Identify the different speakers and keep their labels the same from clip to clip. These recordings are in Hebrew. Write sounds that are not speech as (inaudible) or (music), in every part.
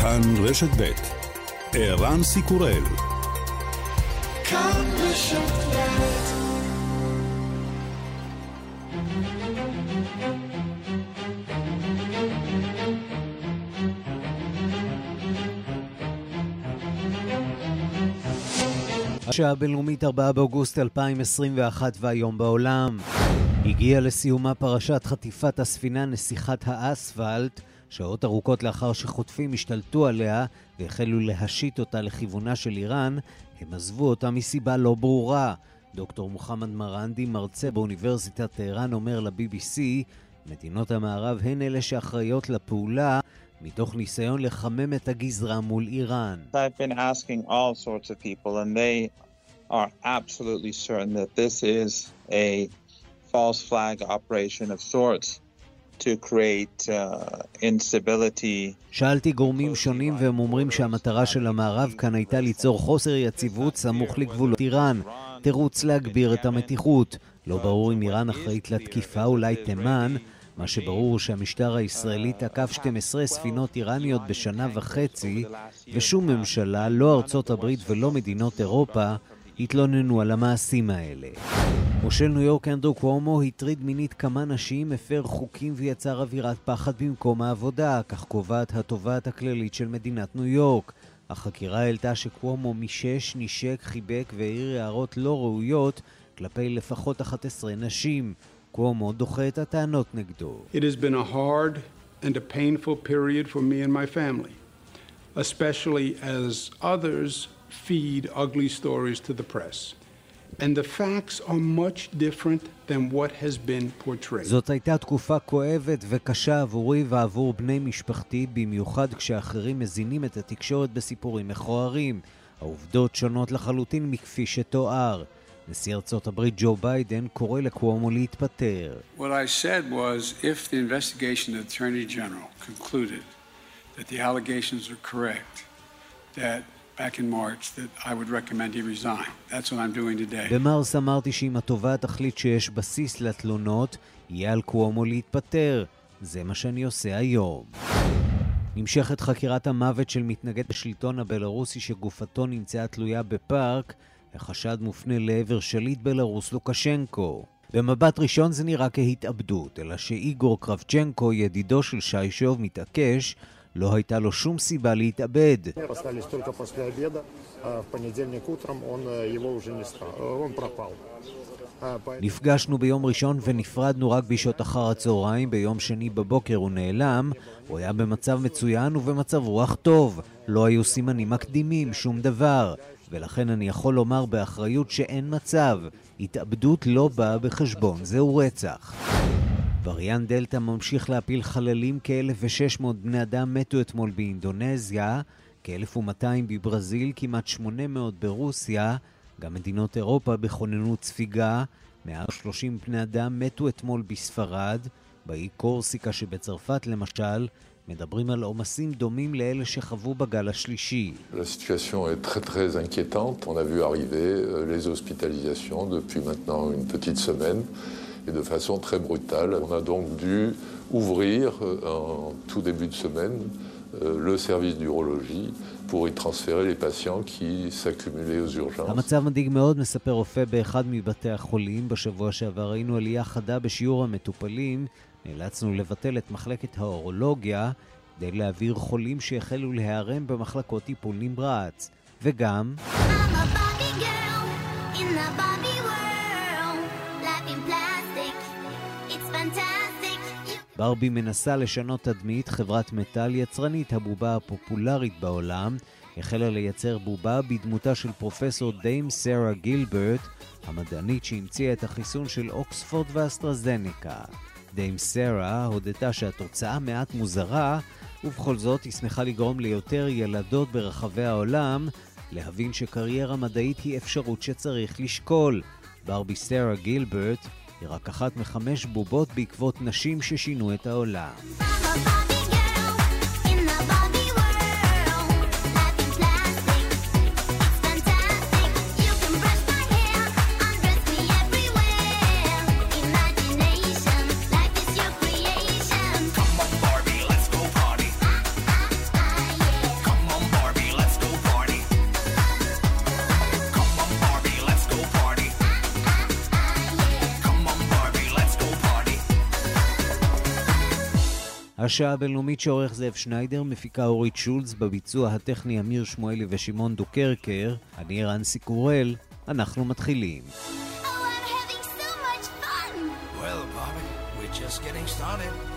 Speaker 1: כאן רשת ב' ערן סיקורל
Speaker 2: השעה הבינלאומית 4 באוגוסט 2021 והיום בעולם. הגיעה לסיומה פרשת חטיפת הספינה נסיכת האספלט, שעות ארוכות לאחר שחוטפים השתלטו עליה והחלו להשית אותה לכיוונה של איראן, הם עזבו אותה מסיבה לא ברורה. דוקטור מוחמד מרנדי, מרצה באוניברסיטת טהרן, אומר ל-BBC, מדינות המערב הן אלה שאחראיות לפעולה מתוך ניסיון לחמם את הגזרה מול איראן.
Speaker 3: False flag operation of sorts
Speaker 2: שאלתי גורמים שונים והם אומרים שהמטרה של המערב כאן הייתה ליצור חוסר יציבות סמוך לגבולות איראן. תירוץ להגביר את המתיחות. לא ברור אם איראן אחראית לתקיפה, אולי תימן. מה שברור הוא שהמשטר הישראלי תקף 12 ספינות איראניות בשנה וחצי, ושום ממשלה, לא ארצות הברית ולא מדינות אירופה, התלוננו על המעשים האלה. מושל ניו יורק אנדרו קוומו הטריד מינית כמה נשים, הפר חוקים ויצר אווירת פחד במקום העבודה, כך קובעת התובעת הכללית של מדינת ניו יורק. החקירה העלתה שקוומו מישש, נשק, חיבק והעיר הערות לא ראויות כלפי לפחות 11 נשים. קוומו דוחה את הטענות נגדו.
Speaker 4: It has been a hard and a painful period for me and my family, especially as others feed ugly stories to the press. And the facts are much different than what has been portrayed.
Speaker 2: זאת הייתה תקופה כואבת וקשה עבורי ועבור בני משפחתי, במיוחד כשאחרים מזינים את התקשורת בסיפורים מכוערים. העובדות שונות לחלוטין מכפי שתואר. נשיא ארצות הברית ג'ו ביידן קורא לקוומו להתפטר.
Speaker 5: What I said was if the investigation of the Attorney General concluded that the allegations are correct, that
Speaker 2: במרס אמרתי שאם התובעת תחליט שיש בסיס לתלונות, יהיה על קוומו להתפטר. זה מה שאני עושה היום. נמשכת חקירת המוות של מתנגד השלטון הבלארוסי שגופתו נמצאה תלויה בפארק, החשד מופנה לעבר שליט בלרוס לוקשנקו. במבט ראשון זה נראה כהתאבדות, אלא שאיגור קרבצ'נקו, ידידו של שיישוב, מתעקש, לא הייתה לו שום סיבה להתאבד. נפגשנו ביום ראשון ונפרדנו רק בשעות אחר הצהריים, ביום שני בבוקר הוא נעלם. הוא היה במצב מצוין ובמצב רוח טוב. לא היו סימנים מקדימים, שום דבר. ולכן אני יכול לומר באחריות שאין מצב. התאבדות לא באה בחשבון, זהו רצח. וריאן דלתא ממשיך להפיל חללים, כ-1,600 בני אדם מתו אתמול באינדונזיה, כ-1,200 בברזיל, כמעט 800 ברוסיה, גם מדינות אירופה בכוננות ספיגה, מעל 30 בני אדם מתו אתמול בספרד, באי קורסיקה שבצרפת למשל, מדברים על עומסים דומים לאלה שחוו בגל השלישי.
Speaker 6: La a euh, et de façon très brutale. On a donc dû ouvrir euh, en tout début de semaine euh, le service d'urologie pour y transférer les patients qui s'accumulaient aux urgences.
Speaker 2: המצב מדאיג מאוד, מספר רופא באחד מבתי החולים. בשבוע שעבר ראינו עלייה חדה בשיעור המטופלים. נאלצנו לבטל את מחלקת האורולוגיה כדי להעביר חולים שהחלו להיערם במחלקות טיפול נמרץ. וגם,
Speaker 7: I'm a Barbie girl in the Barbie
Speaker 2: ברבי מנסה לשנות תדמית, חברת מטאל יצרנית הבובה הפופולרית בעולם, החלה לייצר בובה בדמותה של פרופסור דיים סרה גילברט, המדענית שהמציאה את החיסון של אוקספורד ואסטרזניקה. דיים סרה הודתה שהתוצאה מעט מוזרה, ובכל זאת היא שמחה לגרום ליותר ילדות ברחבי העולם להבין שקריירה מדעית היא אפשרות שצריך לשקול. ברבי סרה גילברט היא רק אחת מחמש בובות בעקבות נשים ששינו את העולם. השעה הבינלאומית שעורך זאב שניידר, מפיקה אורית שולץ, בביצוע הטכני אמיר שמואלי ושמעון דוקרקר. אני רנסי קורל, אנחנו מתחילים.
Speaker 7: Oh, I'm having so much fun.
Speaker 8: Well, Bobby, we're just getting started.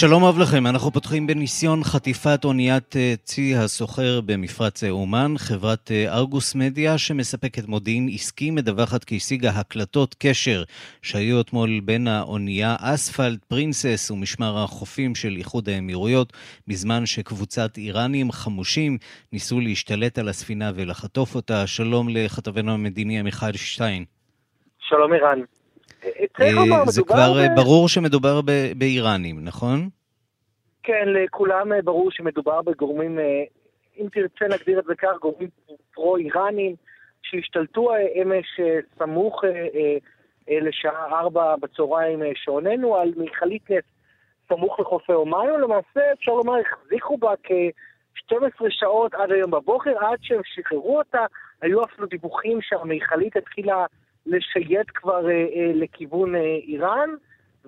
Speaker 2: שלום רב לכם, אנחנו פותחים בניסיון חטיפת אוניית אה, צי הסוחר במפרץ אה, אומן. חברת אה, ארגוס מדיה שמספקת מודיעין עסקי מדווחת כי השיגה הקלטות קשר שהיו אתמול בין האונייה אספלט פרינסס ומשמר החופים של איחוד האמירויות, בזמן שקבוצת איראנים חמושים ניסו להשתלט על הספינה ולחטוף אותה. שלום לכתבנו המדיני עמיחי שטיין.
Speaker 9: שלום ערן.
Speaker 2: אה, זה כבר אה, ברור שמדובר באיראנים, נכון?
Speaker 9: כן, לכולם אה, ברור שמדובר בגורמים, אם תרצה נגדיר את זה כך, גורמים פרו-איראנים שהשתלטו אמש סמוך לשעה ארבע בצהריים שעוננו על מכלית נפט סמוך לחופי אומיו, למעשה אפשר לומר החזיקו בה כ-12 שעות עד היום בבוקר, עד שהם שחררו אותה, היו אפילו דיווחים שהמכלית התחילה לשייט כבר אה, אה, לכיוון אה, איראן.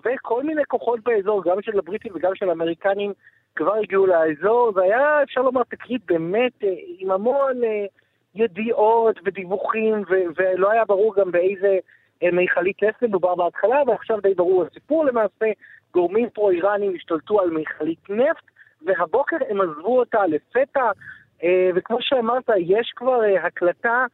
Speaker 9: וכל מיני כוחות באזור, גם של הבריטים וגם של האמריקנים, כבר הגיעו לאזור. זה היה, אפשר לומר, תקרית באמת אה, עם המון אה, ידיעות ודיווחים, ו- ולא היה ברור גם באיזה אה, מכלית נפט מדובר בהתחלה, ועכשיו די ברור הסיפור למעשה. גורמים פרו-איראנים השתלטו על מכלית נפט, והבוקר הם עזבו אותה לפתע, אה, וכמו שאמרת, יש כבר אה, הקלטה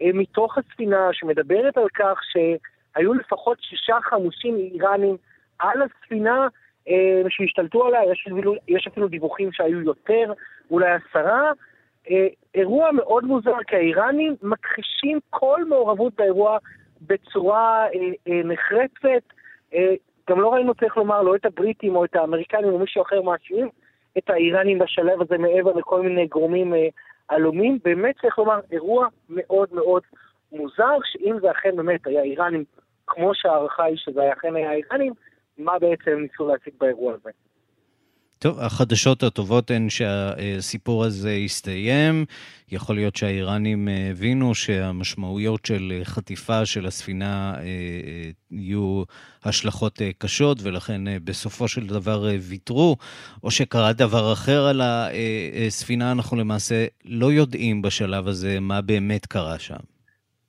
Speaker 9: מתוך הספינה שמדברת על כך שהיו לפחות שישה חמושים איראנים על הספינה אה, שהשתלטו עליה, יש אפילו, יש אפילו דיווחים שהיו יותר, אולי עשרה. אה, אירוע מאוד מוזר, כי האיראנים מכחישים כל מעורבות באירוע בצורה אה, אה, נחרצת. אה, גם לא ראינו, צריך לומר, לא את הבריטים או את האמריקנים או מישהו אחר מאשימים את האיראנים בשלב הזה מעבר לכל מיני גורמים אה, עלומים. באמת צריך לומר, אירוע מאוד מאוד מוזר, שאם זה אכן באמת היה איראנים, כמו שההערכה היא שזה אכן היה איראנים, מה בעצם ניסו להציג באירוע הזה.
Speaker 2: טוב, החדשות הטובות הן שהסיפור הזה הסתיים. יכול להיות שהאיראנים הבינו שהמשמעויות של חטיפה של הספינה אה, אה, יהיו השלכות אה, קשות, ולכן בסופו של דבר ויתרו, או שקרה דבר אחר על הספינה, אנחנו למעשה לא יודעים בשלב הזה מה באמת קרה שם.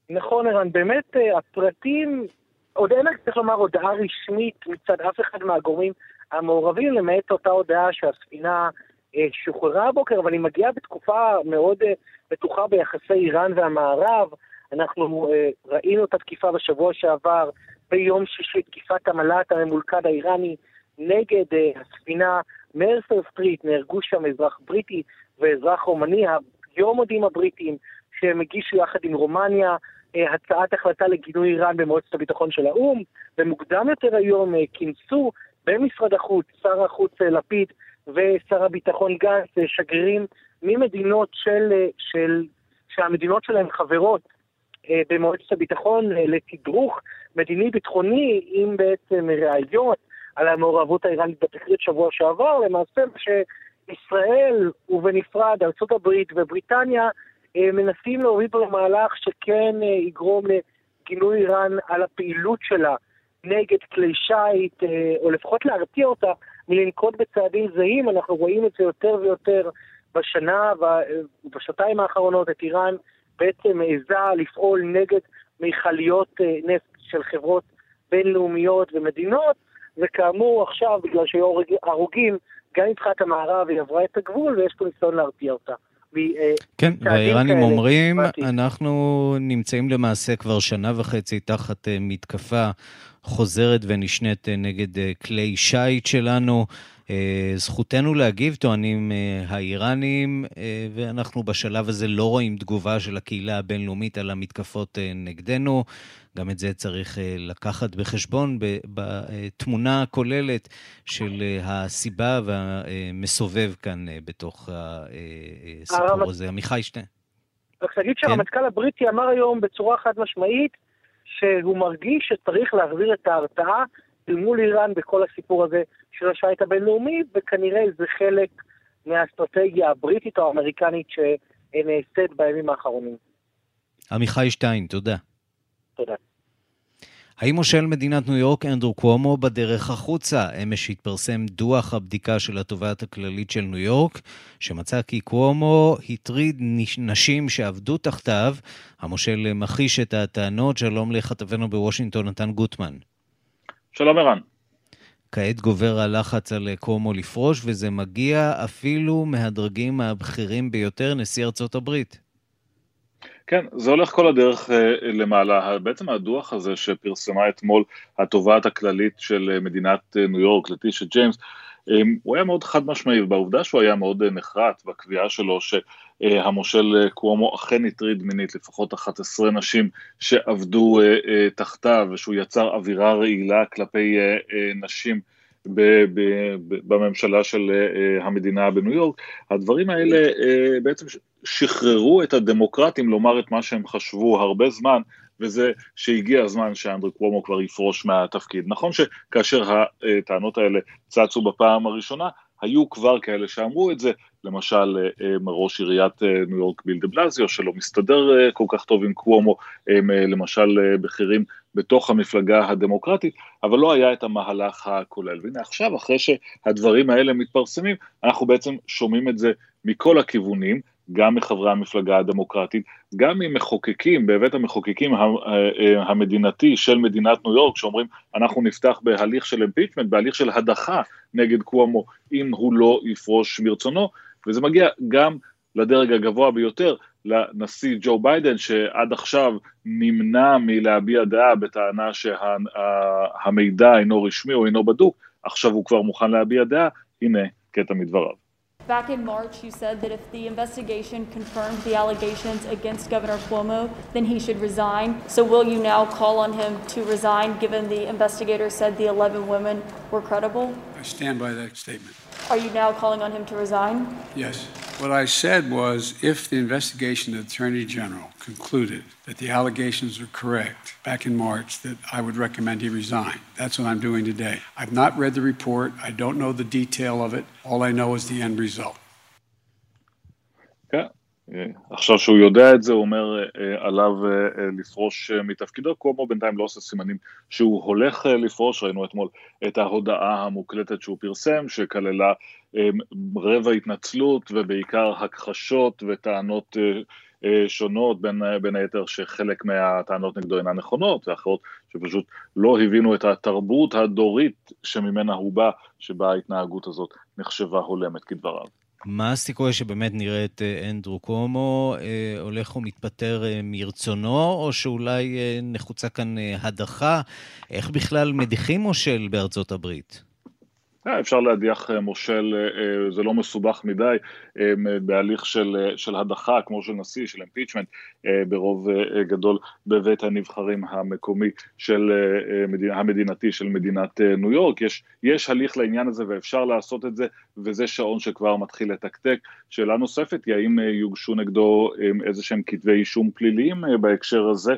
Speaker 9: נכון, ערן, באמת הפרטים, עוד אין, צריך לומר, הודעה רשמית מצד אף אחד מהגורמים המעורבים, למעט אותה הודעה שהספינה אה, שוחררה הבוקר, אבל היא מגיעה בתקופה מאוד אה, בטוחה ביחסי איראן והמערב. אנחנו אה, ראינו את התקיפה בשבוע שעבר, ביום שישי, תקיפת המל"ט הממולכד האיראני נגד הספינה מרסר סטריט, נהרגו שם אזרח בריטי ואזרח רומני, היום מודיעים הבריטים שהם הגישו יחד עם רומניה הצעת החלטה לגינוי איראן במועצת הביטחון של האו"ם, ומוקדם יותר היום כינסו במשרד החוץ, שר החוץ אה, לפיד ושר הביטחון גנץ, אה, שגרירים ממדינות של, אה, של, שהמדינות שלהן חברות במועצת הביטחון לתדרוך מדיני-ביטחוני עם בעצם ראיות על המעורבות האיראנית בתקרית שבוע שעבר, למעשה שישראל ובנפרד ארה"ב ובריטניה מנסים להוביל פה למהלך שכן יגרום לגינוי איראן על הפעילות שלה נגד כלי שיט, אה, או לפחות להרתיע אותה מלנקוט בצעדים זהים. אנחנו רואים את זה יותר ויותר בשנה ובשנתיים האחרונות, את איראן בעצם מעיזה לפעול נגד מכליות אה, נפט של חברות בינלאומיות ומדינות, וכאמור עכשיו, בגלל שהיו הרוגים, גם מבחינת המערב היא עברה את הגבול ויש פה ניסיון להרתיע אותה. אה,
Speaker 2: כן, והאיראנים אומרים. אנחנו נמצאים למעשה כבר שנה וחצי תחת אה, מתקפה חוזרת ונשנית אה, נגד אה, כלי שיט שלנו. אה, זכותנו להגיב, טוענים האיראנים, ואנחנו בשלב הזה לא רואים תגובה של הקהילה הבינלאומית על המתקפות נגדנו. גם את זה צריך לקחת בחשבון בתמונה הכוללת של הסיבה והמסובב כאן בתוך הסיפור הזה. עמיחי שטיין.
Speaker 9: רק נגיד שהרמטכ"ל הבריטי אמר היום בצורה חד משמעית שהוא מרגיש שצריך להחזיר את ההרתעה אל מול איראן בכל הסיפור הזה של השיט הבינלאומי, וכנראה זה חלק מהאסטרטגיה הבריטית או האמריקנית שנעשית בימים האחרונים.
Speaker 2: עמיחי שטיין, תודה.
Speaker 9: תודה.
Speaker 2: האם מושל מדינת ניו יורק אנדרו קוומו בדרך החוצה? אמש התפרסם דוח הבדיקה של התובעת הכללית של ניו יורק, שמצא כי קוומו הטריד נש- נשים שעבדו תחתיו. המושל מכחיש את הטענות. שלום לכתבנו בוושינגטון, נתן גוטמן.
Speaker 10: שלום ערן.
Speaker 2: כעת גובר הלחץ על קוומו לפרוש, וזה מגיע אפילו מהדרגים הבכירים ביותר, נשיא ארצות הברית.
Speaker 10: כן, זה הולך כל הדרך אה, למעלה. בעצם הדוח הזה שפרסמה אתמול התובעת הכללית של אה, מדינת אה, ניו יורק, לטישה ג'יימס, אה, הוא היה מאוד חד משמעי, בעובדה שהוא היה מאוד נחרץ בקביעה שלו שהמושל קוומו אכן הטריד מינית לפחות 11 נשים שעבדו תחתיו, ושהוא יצר אווירה רעילה כלפי נשים. ב- ב- בממשלה של אה, המדינה בניו יורק, הדברים האלה אה, בעצם שחררו את הדמוקרטים לומר את מה שהם חשבו הרבה זמן, וזה שהגיע הזמן שאנדרי קוומו כבר יפרוש מהתפקיד. נכון שכאשר הטענות האלה צצו בפעם הראשונה, היו כבר כאלה שאמרו את זה, למשל אה, אה, ראש עיריית אה, ניו יורק ביל דה בלזיו, שלא מסתדר אה, כל כך טוב עם קוומו, אה, למשל אה, בכירים בתוך המפלגה הדמוקרטית, אבל לא היה את המהלך הכולל. והנה עכשיו, אחרי שהדברים האלה מתפרסמים, אנחנו בעצם שומעים את זה מכל הכיוונים, גם מחברי המפלגה הדמוקרטית, גם ממחוקקים בבית המחוקקים ה- ה- המדינתי של מדינת ניו יורק, שאומרים אנחנו נפתח בהליך של impeachment, בהליך של הדחה נגד קוומו, אם הוא לא יפרוש מרצונו, וזה מגיע גם לדרג הגבוה ביותר, לנשיא ג'ו ביידן, שעד עכשיו נמנע מלהביע דעה בטענה שהמידע אינו רשמי או אינו בדוק, עכשיו הוא כבר מוכן להביע דעה, הנה קטע מדבריו.
Speaker 11: Back in March, you said that if the investigation confirmed the allegations against Governor Cuomo, then he should resign. So will you now call on him to resign, given the investigator said the 11 women were credible?
Speaker 5: I stand by that statement.
Speaker 11: Are you now calling on him to resign?
Speaker 5: Yes. What I said was if the investigation of the Attorney General concluded that the allegations are correct back in March, that I would recommend he resign. That's what I'm doing today. I've not read the report. I don't know the detail of it. All I know is the end result.
Speaker 10: אה, עכשיו שהוא יודע את זה, הוא אומר אה, עליו אה, אה, לפרוש מתפקידו, קוומו בינתיים לא עושה סימנים שהוא הולך לפרוש, ראינו אתמול את ההודעה המוקלטת שהוא פרסם, שכללה רבע התנצלות ובעיקר הכחשות וטענות שונות, בין, בין היתר שחלק מהטענות נגדו אינן נכונות, ואחרות שפשוט לא הבינו את התרבות הדורית שממנה הוא בא, שבה ההתנהגות הזאת נחשבה הולמת כדבריו.
Speaker 2: מה הסיכוי שבאמת נראה את אה, אנדרו קומו אה, הולך ומתפטר אה, מרצונו, או שאולי נחוצה כאן הדחה? איך בכלל מדיחים מושל בארצות הברית?
Speaker 10: אה, אפשר להדיח אה, מושל, אה, זה לא מסובך מדי, בהליך של, של הדחה, כמו של נשיא, של אה, ברוב גדול בבית הנבחרים המקומי של אה, אה, מדינ- המדינתי של מדינת ניו יורק. יש, יש הליך לעניין הזה ואפשר לעשות את זה, וזה שעון שכבר מתחיל לתקתק. שאלה נוספת היא האם יוגשו נגדו איזה שהם כתבי אישום פליליים בהקשר הזה.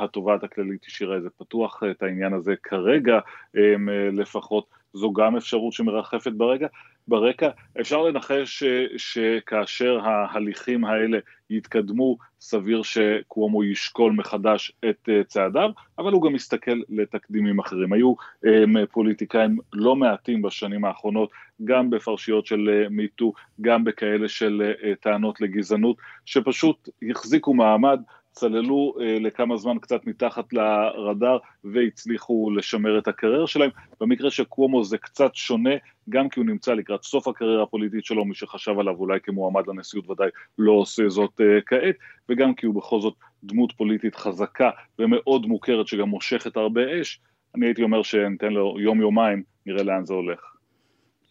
Speaker 10: התובעת הכללית השאירה את זה פתוח, את העניין הזה כרגע לפחות. זו גם אפשרות שמרחפת ברגע, ברקע. אפשר לנחש ש, שכאשר ההליכים האלה יתקדמו, סביר שקוומו ישקול מחדש את uh, צעדיו, אבל הוא גם מסתכל לתקדימים אחרים. היו um, פוליטיקאים לא מעטים בשנים האחרונות, גם בפרשיות של מיטו, גם בכאלה של טענות לגזענות, שפשוט החזיקו מעמד. צללו אה, לכמה זמן קצת מתחת לרדאר והצליחו לשמר את הקריירה שלהם. במקרה של קוומו זה קצת שונה, גם כי הוא נמצא לקראת סוף הקריירה הפוליטית שלו, מי שחשב עליו אולי כמועמד לנשיאות ודאי לא עושה זאת אה, כעת, וגם כי הוא בכל זאת דמות פוליטית חזקה ומאוד מוכרת שגם מושכת הרבה אש. אני הייתי אומר שניתן לו יום-יומיים, נראה לאן זה הולך.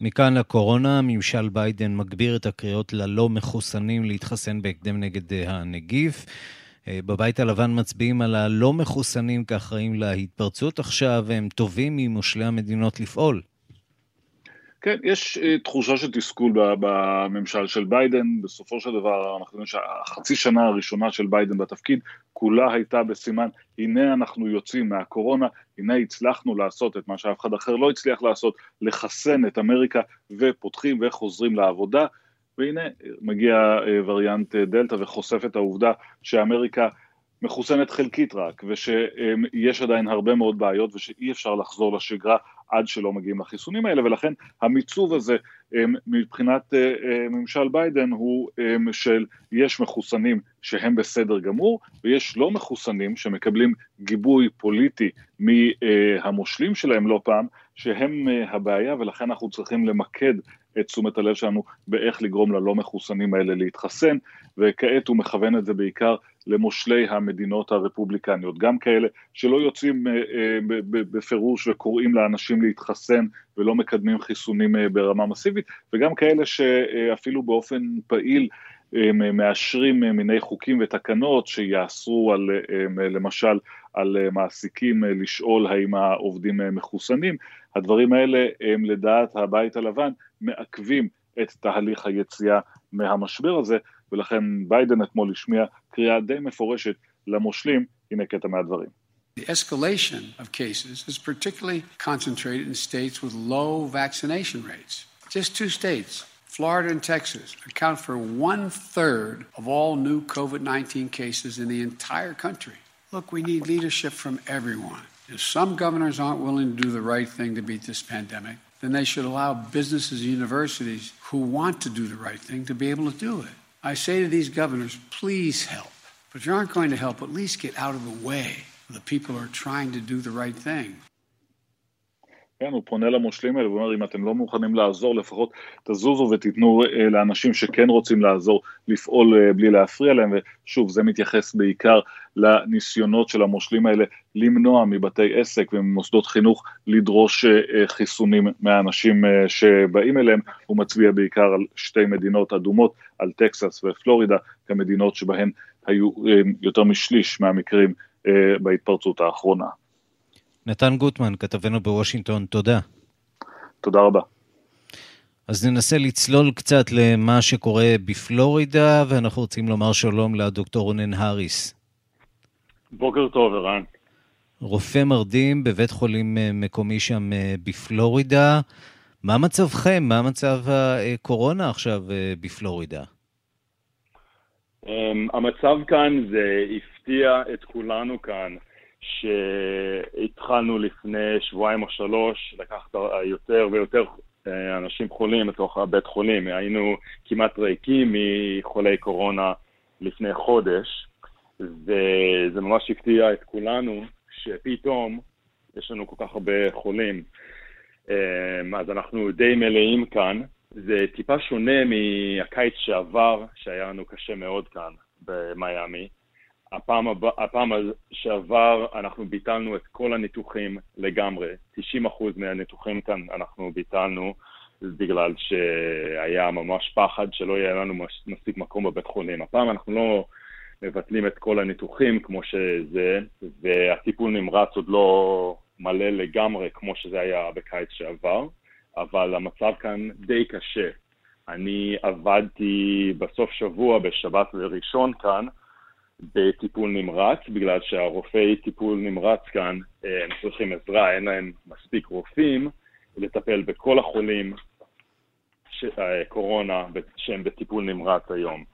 Speaker 2: מכאן לקורונה, ממשל ביידן מגביר את הקריאות ללא מחוסנים להתחסן בהקדם נגד אה, הנגיף. אה, בבית הלבן מצביעים על הלא מחוסנים כאחראים להתפרצות. עכשיו, והם תובעים ממושלי המדינות לפעול.
Speaker 10: כן, יש אה, תחושה של תסכול בממשל של ביידן, בסופו של דבר אנחנו יודעים שהחצי שנה הראשונה של ביידן בתפקיד, כולה הייתה בסימן, הנה אנחנו יוצאים מהקורונה, הנה הצלחנו לעשות את מה שאף אחד אחר לא הצליח לעשות, לחסן את אמריקה ופותחים וחוזרים לעבודה, והנה מגיע אה, וריאנט אה, דלתא וחושף את העובדה שאמריקה מחוסנת חלקית רק, ושיש עדיין הרבה מאוד בעיות ושאי אפשר לחזור לשגרה עד שלא מגיעים לחיסונים האלה, ולכן המיצוב הזה אמ, מבחינת אה, אה, ממשל ביידן הוא אמ, של יש מחוסנים שהם בסדר גמור, ויש לא מחוסנים שמקבלים גיבוי פוליטי מהמושלים שלהם לא פעם, שהם אה, הבעיה, ולכן אנחנו צריכים למקד את תשומת הלב שלנו באיך לגרום ללא מחוסנים האלה להתחסן, וכעת הוא מכוון את זה בעיקר למושלי המדינות הרפובליקניות, גם כאלה שלא יוצאים אה, אה, בפירוש וקוראים לאנשים להתחסן ולא מקדמים חיסונים אה, ברמה מסיבית, וגם כאלה שאפילו באופן פעיל מאשרים מיני חוקים ותקנות שיאסרו על, למשל, על מעסיקים לשאול האם העובדים מחוסנים. הדברים האלה הם לדעת הבית הלבן מעכבים את תהליך היציאה מהמשבר הזה, ולכן ביידן אתמול השמיע קריאה די מפורשת למושלים, הנה קטע מהדברים.
Speaker 5: The escalation of cases is particularly concentrated in states with low vaccination rates. Just two states, Florida and Texas, account for one third of all new COVID 19 cases in the entire country. Look, we need leadership from everyone. If some governors aren't willing to do the right thing to beat this pandemic, then they should allow businesses and universities who want to do the right thing to be able to do it. I say to these governors, please help. But if you aren't going to help, at least get out of the way the people are trying to do the right thing.
Speaker 10: כן, הוא פונה למושלים האלה ואומר, אם אתם לא מוכנים לעזור, לפחות תזוזו ותיתנו אה, לאנשים שכן רוצים לעזור לפעול אה, בלי להפריע להם, ושוב, זה מתייחס בעיקר לניסיונות של המושלים האלה למנוע מבתי עסק וממוסדות חינוך לדרוש אה, חיסונים מהאנשים שבאים אליהם, הוא מצביע בעיקר על שתי מדינות אדומות, על טקסס ופלורידה, כמדינות שבהן היו יותר משליש מהמקרים בהתפרצות האחרונה.
Speaker 2: נתן גוטמן, כתבנו בוושינגטון, תודה.
Speaker 10: תודה רבה.
Speaker 2: אז ננסה לצלול קצת למה שקורה בפלורידה, ואנחנו רוצים לומר שלום לדוקטור רונן האריס.
Speaker 12: בוקר טוב, ערן.
Speaker 2: רופא מרדים בבית חולים אה, מקומי שם אה, בפלורידה. מה מצבכם? מה מצב הקורונה עכשיו אה, בפלורידה?
Speaker 12: Um, המצב כאן זה הפתיע את כולנו כאן, שהתחלנו לפני שבועיים או שלוש לקחת יותר ויותר אה, אנשים חולים לתוך הבית חולים. היינו כמעט ריקים מחולי קורונה לפני חודש, וזה ממש הפתיע את כולנו שפתאום יש לנו כל כך הרבה חולים. אמ, אז אנחנו די מלאים כאן. זה טיפה שונה מהקיץ שעבר, שהיה לנו קשה מאוד כאן במיאמי. הפעם, הבא, הפעם שעבר אנחנו ביטלנו את כל הניתוחים לגמרי. 90% מהניתוחים כאן אנחנו ביטלנו בגלל שהיה ממש פחד שלא יהיה לנו מספיק מקום בבית חולים. הפעם אנחנו לא מבטלים את כל הניתוחים כמו שזה, והטיפול נמרץ עוד לא מלא לגמרי כמו שזה היה בקיץ שעבר, אבל המצב כאן די קשה. אני עבדתי בסוף שבוע, בשבת וראשון כאן, בטיפול נמרץ, בגלל שהרופאי טיפול נמרץ כאן, אה, הם צריכים עזרה, אין להם מספיק רופאים לטפל בכל החולים. אה, קורונה שהם בטיפול נמרץ היום.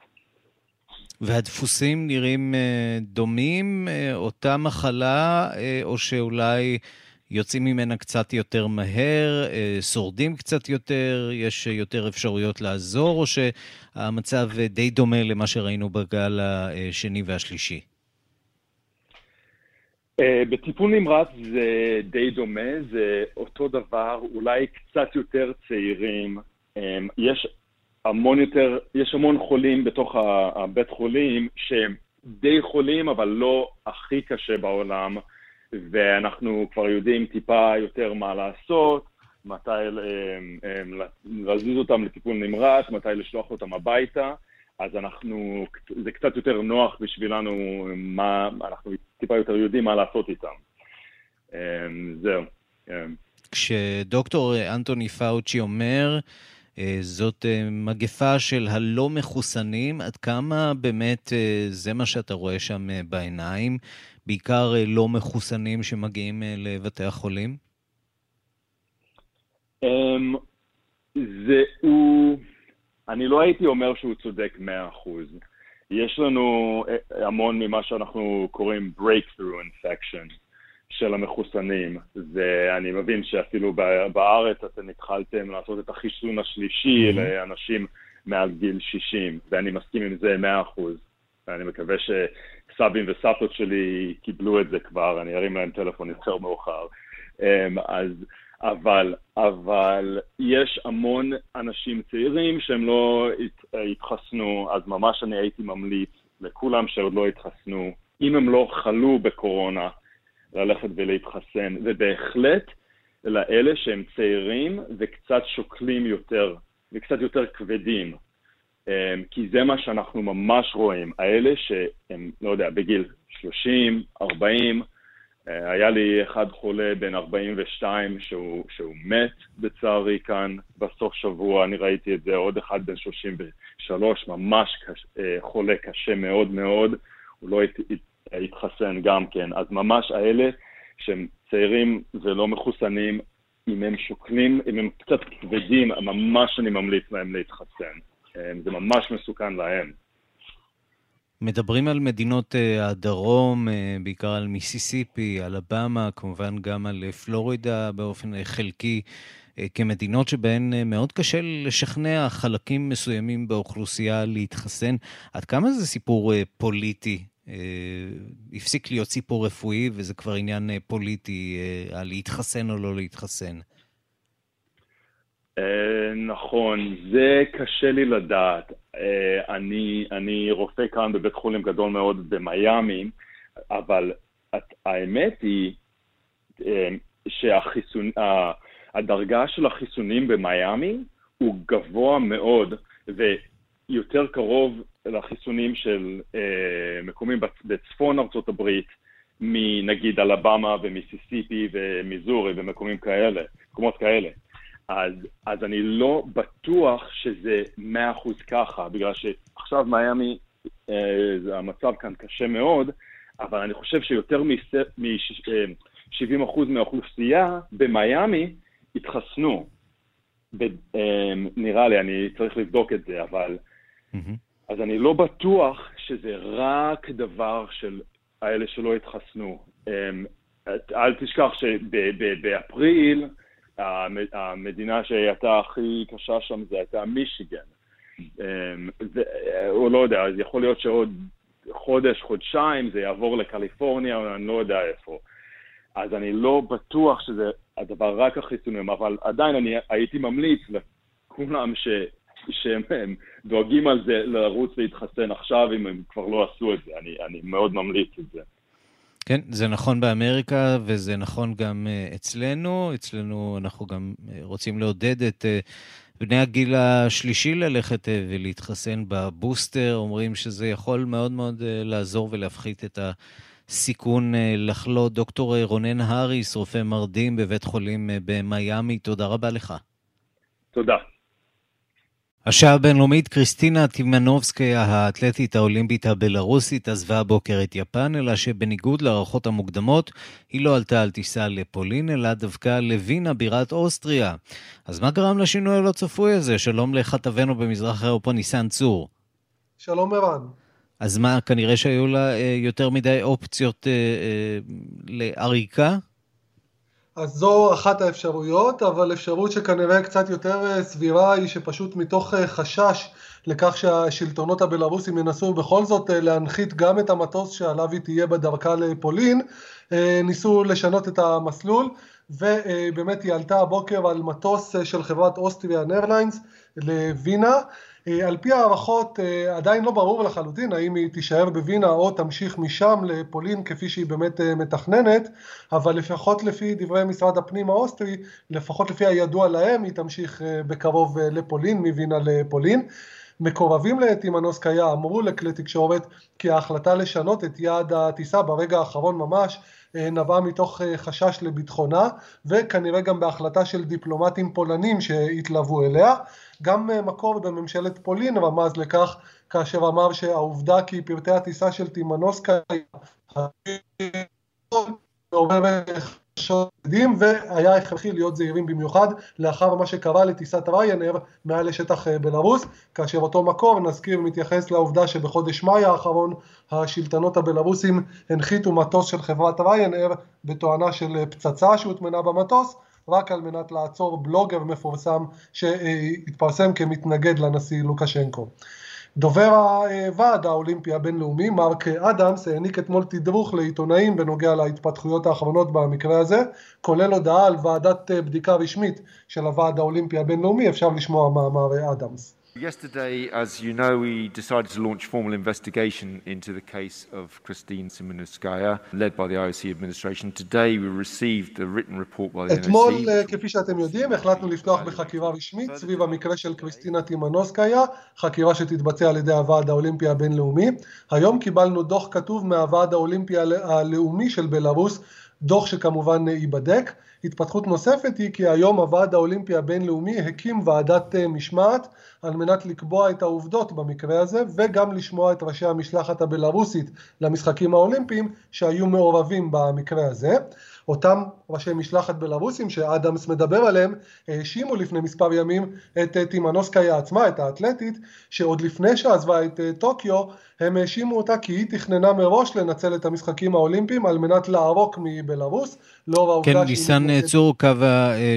Speaker 2: והדפוסים נראים אה, דומים, אותה מחלה, או שאולי יוצאים ממנה קצת יותר מהר, אה, שורדים קצת יותר, יש יותר אפשרויות לעזור, או שהמצב די דומה למה שראינו בגל השני והשלישי?
Speaker 12: אה, בטיפול נמרץ זה די דומה, זה אותו דבר, אולי קצת יותר צעירים. אה, יש המון יותר, יש המון חולים בתוך הבית חולים שהם די חולים, אבל לא הכי קשה בעולם, ואנחנו כבר יודעים טיפה יותר מה לעשות, מתי אה, אה, להזיז אותם לטיפול נמרץ, מתי לשלוח אותם הביתה. אז אנחנו, זה קצת יותר נוח בשבילנו, מה, אנחנו טיפה יותר יודעים מה לעשות איתם. אמ, זהו.
Speaker 2: כשדוקטור אנטוני פאוצ'י אומר, אה, זאת אה, מגפה של הלא מחוסנים, עד כמה באמת אה, זה מה שאתה רואה שם אה, בעיניים, בעיקר אה, לא מחוסנים שמגיעים אה, לבתי החולים?
Speaker 12: אמ, זה הוא, אני לא הייתי אומר שהוא צודק 100%. יש לנו אה, המון ממה שאנחנו קוראים breakthrough infection של המחוסנים. זה, אני מבין שאפילו בארץ אתם התחלתם לעשות את החיסון השלישי
Speaker 2: Mhm.
Speaker 12: לאנשים מעל גיל 60, ואני מסכים עם זה 100%. ואני מקווה שסבים וסבתות שלי קיבלו את זה כבר, אני ארים להם טלפון יותר מאוחר. אמ, אז, אבל, אבל יש המון אנשים צעירים שהם לא הת- התחסנו, אז ממש אני הייתי ממליץ לכולם שעוד לא התחסנו, אם הם לא חלו בקורונה, ללכת ולהתחסן, ובהחלט לאלה שהם צעירים וקצת שוקלים יותר, וקצת יותר כבדים. אמ, כי זה מה שאנחנו ממש רואים. האלה שהם, לא יודע, בגיל 30, 40, אה, היה לי אחד חולה בן 42 שהוא, שהוא מת בצערי כאן בסוף שבוע, אני ראיתי את זה, עוד אחד בן 33, ממש קש, אה, חולה קשה מאוד מאוד, הוא לא הת, התחסן גם כן. אז ממש האלה שהם צעירים ולא מחוסנים, אם הם שוקלים, אם הם קצת כבדים, ממש אני ממליץ להם להתחסן. אה, זה ממש מסוכן להם.
Speaker 2: מדברים על מדינות אה, הדרום, אה, בעיקר על מיסיסיפי, אלבמה, כמובן גם על אה, פלורידה באופן חלקי, כמדינות שבהן מאוד קשה לשכנע חלקים מסוימים באוכלוסייה להתחסן. עד כמה זה סיפור פוליטי? הפסיק להיות סיפור רפואי וזה כבר עניין פוליטי, על להתחסן או לא להתחסן.
Speaker 12: אה, נכון, זה קשה לי לדעת. אה, אני, אני רופא כאן בבית חולים גדול מאוד במיאמי, אבל האמת היא אה, שהחיסון, ה- הדרגה של החיסונים במיאמי הוא גבוה מאוד, ויותר קרוב לחיסונים של מקומים בצ- בצפון ארצות הברית, מנגיד אלבמה ומיסיסיפי ומיזורי ומקומים כאלה, מקומות כאלה. אז, אז אני לא בטוח שזה 100% ככה, בגלל שעכשיו מיאמי, אה, המצב כאן קשה מאוד, אבל אני חושב שיותר מ-70% מהאוכלוסייה במיאמי התחסנו. ב, אה, נראה לי, אני צריך לבדוק את זה, אבל... אז אני לא בטוח שזה רק דבר של האלה שלא התחסנו. אמ, אל תשכח שבאפריל המדינה שהייתה הכי קשה שם זה הייתה מישיגן. אמ, ו- או לא יודע, אז יכול להיות שעוד חודש, חודשיים זה יעבור לקליפורניה, אני לא יודע איפה. אז אני לא בטוח שזה הדבר רק החיסונים, אבל עדיין אני הייתי ממליץ לכולם ש... שהם הם דואגים על זה לרוץ להתחסן עכשיו, אם הם כבר לא עשו את זה. אני, אני מאוד ממליץ את זה.
Speaker 2: כן, זה נכון באמריקה וזה נכון גם אה, אצלנו. אצלנו אנחנו גם אה, רוצים לעודד את אה, בני הגיל השלישי ללכת ולהתחסן בבוסטר. אומרים שזה יכול מאוד מאוד לעזור ולהפחית את הסיכון לחלות. דוקטור רונן האריס, רופא מרדים בבית חולים במיאמי, תודה רבה לך.
Speaker 12: תודה.
Speaker 2: השעה הבינלאומית, קריסטינה טימנובסקיה, האתלטית האולימפית הבלארוסית, עזבה הבוקר את יפן, אלא שבניגוד להערכות המוקדמות, היא לא עלתה על טיסה לפולין, אלא דווקא לווינה, בירת אוסטריה. אז מה גרם לשינוי הלא צפוי הזה? שלום לכתבנו במזרח אירופה, ניסן צור.
Speaker 13: שלום ערן.
Speaker 2: אז מה, כנראה שהיו לה אה, יותר מדי אופציות אה, אה, לעריקה?
Speaker 13: אז זו אחת האפשרויות, אבל אפשרות שכנראה קצת יותר אה, סבירה היא שפשוט מתוך אה, חשש לכך שהשלטונות הבלארוסים ינסו בכל זאת אה, להנחית גם את המטוס שעליו היא תהיה בדרכה לפולין, ניסו לשנות את המסלול, ובאמת היא עלתה הבוקר על מטוס של חברת אוסטריאן איירליינס לווינה. אה, על פי הערכות אה, עדיין לא ברור לחלוטין האם היא תישאר בווינה או תמשיך משם לפולין כפי שהיא באמת אה, מתכננת, אבל לפחות לפי דברי משרד הפנים האוסטרי, לפחות לפי הידוע להם, היא תמשיך בקרוב לפולין, מווינה לפולין. מקורבים לטימנובסקיה אמרו לכלי תקשורת כי ההחלטה לשנות את יעד הטיסה ברגע האחרון ממש נבעה מתוך חשש לביטחונה וכנראה גם בהחלטה של דיפלומטים פולנים שהתלוו אליה. גם אה, מקור בממשלת פולין רמז לכך כאשר אמר שהעובדה כי פרטי הטיסה של כבדים, והיה הכרחי להיות זהירים במיוחד לאחר מה שקרה לטיסת ריינר מעל לשטח אה, בלרוס, כאשר אותו מקור נזכיר מתייחס לעובדה שבחודש מאי האחרון השלטונות הבלרוסים הנחיתו מטוס של חברת ריינר בתואנה של פצצה שהוטמנה במטוס רק על מנת לעצור בלוגר מפורסם שהתפרסם כמתנגד לנשיא לוקשנקו. דובר הוועד האולימפי הבינלאומי, מרק אדמס, העניק אתמול תדרוך לעיתונאים בנוגע להתפתחויות האחרונות במקרה הזה, כולל הודעה על ועדת בדיקה רשמית של הוועד האולימפי הבינלאומי, אפשר לשמוע מאמר אדמס.
Speaker 14: Yesterday, as you know, we decided to launch formal investigation into the case of Christine Simonskaya, led by the IOC administration. Today, we received a written report by the
Speaker 13: אתמול,
Speaker 14: NOC.
Speaker 13: כפי שאתם יודעים, החלטנו לפתוח בחקירה רשמית סביב המקרה של קריסטינה טימנוסקיה, חקירה שתתבצע על ידי הוועד האולימפי הבינלאומי. היום קיבלנו דוח כתוב מהוועד האולימפי הלאומי של בלארוס, דוח שכמובן ייבדק. התפתחות נוספת היא כי היום הוועד האולימפי הבינלאומי הקים ועדת משמעת על מנת לקבוע את העובדות במקרה הזה וגם לשמוע את ראשי המשלחת הבלארוסית למשחקים האולימפיים שהיו מעורבים במקרה הזה. אותם ראשי משלחת בלארוסים שאדמס מדבר עליהם האשימו לפני מספר ימים את טימנוסקיה עצמה, את האתלטית, שעוד לפני שעזבה את טוקיו הם האשימו אותה כי היא תכננה מראש לנצל את המשחקים האולימפיים על מנת לערוק מבלארוס, לאור העובדה
Speaker 2: כן, ניסן צור, קו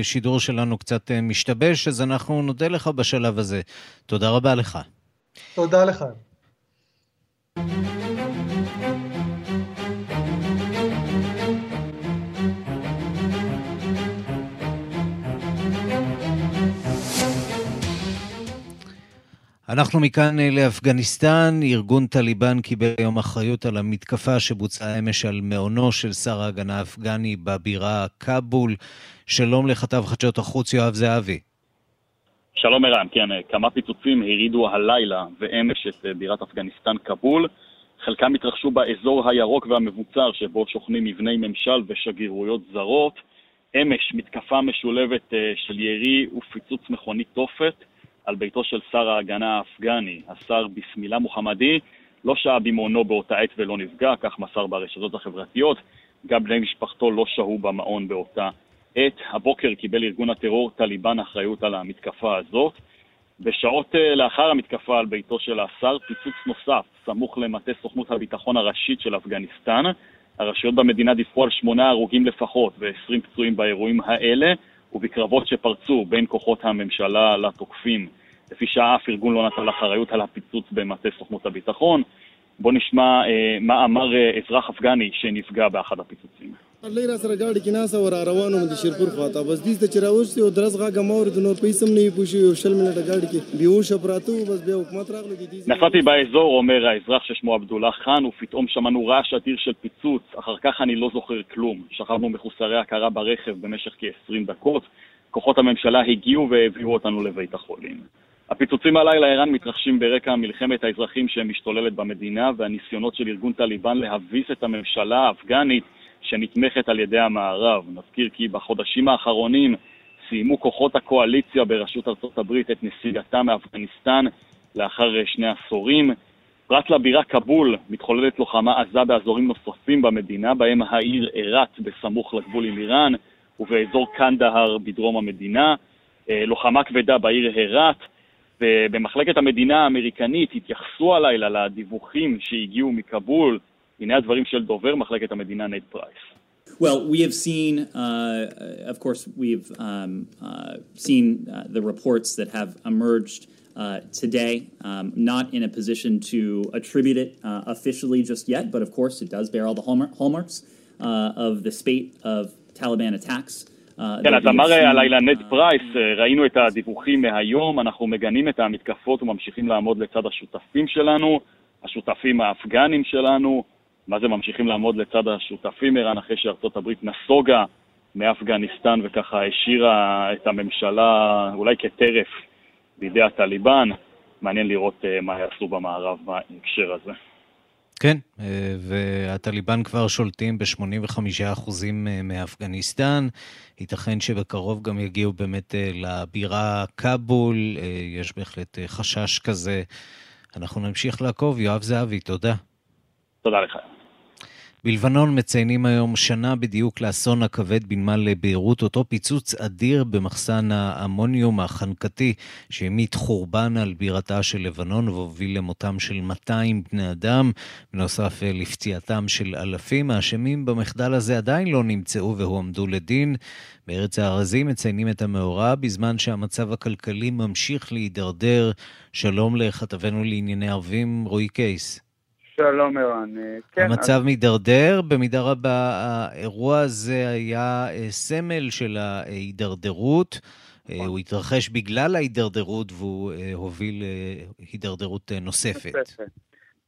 Speaker 2: השידור שלנו קצת משתבש, אז אנחנו נודה לך בשלב הזה. תודה רבה לך.
Speaker 13: תודה לך.
Speaker 2: אנחנו מכאן לאפגניסטן. ארגון טליבן קיבל היום אחריות על המתקפה שבוצעה אמש על מעונו של שר ההגנה האפגני בבירה כבול. שלום לכתב חדשות החוץ יואב זהבי.
Speaker 15: שלום ערן, כן, כמה פיצוצים הרעידו הלילה ואמש את בירת אפגניסטן כבול. חלקם התרחשו באזור הירוק והמבוצר שבו שוכנים מבני ממשל ושגרירויות זרות. אמש מתקפה משולבת של ירי ופיצוץ מכונית תופת. על ביתו של שר ההגנה האפגני, השר ביסמילה מוחמדי, לא שהה במעונו באותה עת ולא נפגע, כך מסר ברשתות החברתיות. גם בני משפחתו לא שהו במעון באותה עת. הבוקר קיבל ארגון הטרור טליבן אחריות על המתקפה הזאת. בשעות לאחר המתקפה על ביתו של השר, פיצוץ נוסף, סמוך למטה סוכנות הביטחון הראשית של אפגניסטן. הרשויות במדינה דיווחו על שמונה הרוגים לפחות ו-20 פצועים באירועים האלה. ובקרבות שפרצו בין כוחות הממשלה לתוקפים. לפי שעה אף ארגון לא נטל אחריות על הפיצוץ במטה סוכנות הביטחון. בואו נשמע אה, מה אמר אה, אזרח אפגני שנפגע באחד הפיצוצים.
Speaker 16: الله را سره ګاډي کې ناسه ور روانو د شیرپور خواته بس دې ته چې راوښتي او درس غاګه مور د نور پیسې هم نه پوښي او شل منټه ګاډي کې بیهوش پراتو بس بیا حکومت راغلو دې
Speaker 15: נסעתי באזור, אומר האזרח ששמו עבדולה חאן, ופתאום שמענו רעש אדיר של פיצוץ. אחר כך אני לא זוכר כלום. שכבנו מחוסרי הכרה ברכב במשך כ-20 דקות. כוחות הממשלה הגיעו והביאו אותנו לבית החולים. הפיצוצים הלילה ערן מתרחשים ברקע מלחמת האזרחים שמשתוללת במדינה והניסיונות של ארגון טליבן להביס את הממשלה האפגנית שנתמכת על ידי המערב. נזכיר כי בחודשים האחרונים סיימו כוחות הקואליציה בראשות ארצות הברית את נסיגתה מאפגניסטן לאחר שני עשורים. פרט לבירה כבול מתחוללת לוחמה עזה באזורים נוספים במדינה, בהם העיר אילת בסמוך לגבול עם איראן ובאזור קנדהר בדרום המדינה. לוחמה כבדה בעיר הרט, ובמחלקת המדינה האמריקנית התייחסו הלילה לדיווחים שהגיעו מכבול. הנה הדברים של דובר מחלקת המדינה נד פרייס.
Speaker 17: Well, we have seen, uh, of course, we've um, uh, seen uh, the reports that have emerged uh, today. Um, not in a position to attribute it uh, officially just yet, but of course, it does bear all the hallmark- hallmarks uh, of the spate of Taliban attacks. Uh,
Speaker 15: כן, אז אמר
Speaker 17: seen,
Speaker 15: הלילה נד פרייס, ראינו את הדיווחים מהיום, אנחנו מגנים את המתקפות וממשיכים לעמוד לצד השותפים שלנו, השותפים האפגנים שלנו. מה זה ממשיכים לעמוד לצד השותפים, ערן, אחרי שארצות הברית נסוגה מאפגניסטן וככה השאירה את הממשלה אולי כטרף בידי הטליבן.
Speaker 12: מעניין לראות אה, מה יעשו במערב בהקשר הזה.
Speaker 2: כן, אה, והטליבן כבר שולטים ב-85% מאפגניסטן. ייתכן שבקרוב גם יגיעו באמת אה, לבירה כבול, אה, יש בהחלט אה, חשש כזה. אנחנו נמשיך לעקוב. יואב זהבי, תודה.
Speaker 12: תודה לך.
Speaker 2: בלבנון מציינים היום שנה בדיוק לאסון הכבד בנמל ביירות, אותו פיצוץ אדיר במחסן האמוניום החנקתי שהמיט חורבן על בירתה של לבנון והוביל למותם של 200 בני אדם, בנוסף לפציעתם של אלפים. האשמים במחדל הזה עדיין לא נמצאו והועמדו לדין. בארץ הארזים מציינים את המאורע בזמן שהמצב הכלכלי ממשיך להידרדר. שלום לכתבנו לענייני ערבים, רועי קייס.
Speaker 18: שלום ערן. אה, כן,
Speaker 2: המצב
Speaker 18: אז-
Speaker 2: מידרדר, במידה רבה האירוע הזה היה אה, סמל של ההידרדרות. אה, הוא התרחש בגלל ההידרדרות והוא הוביל להידרדרות אה, נוספת.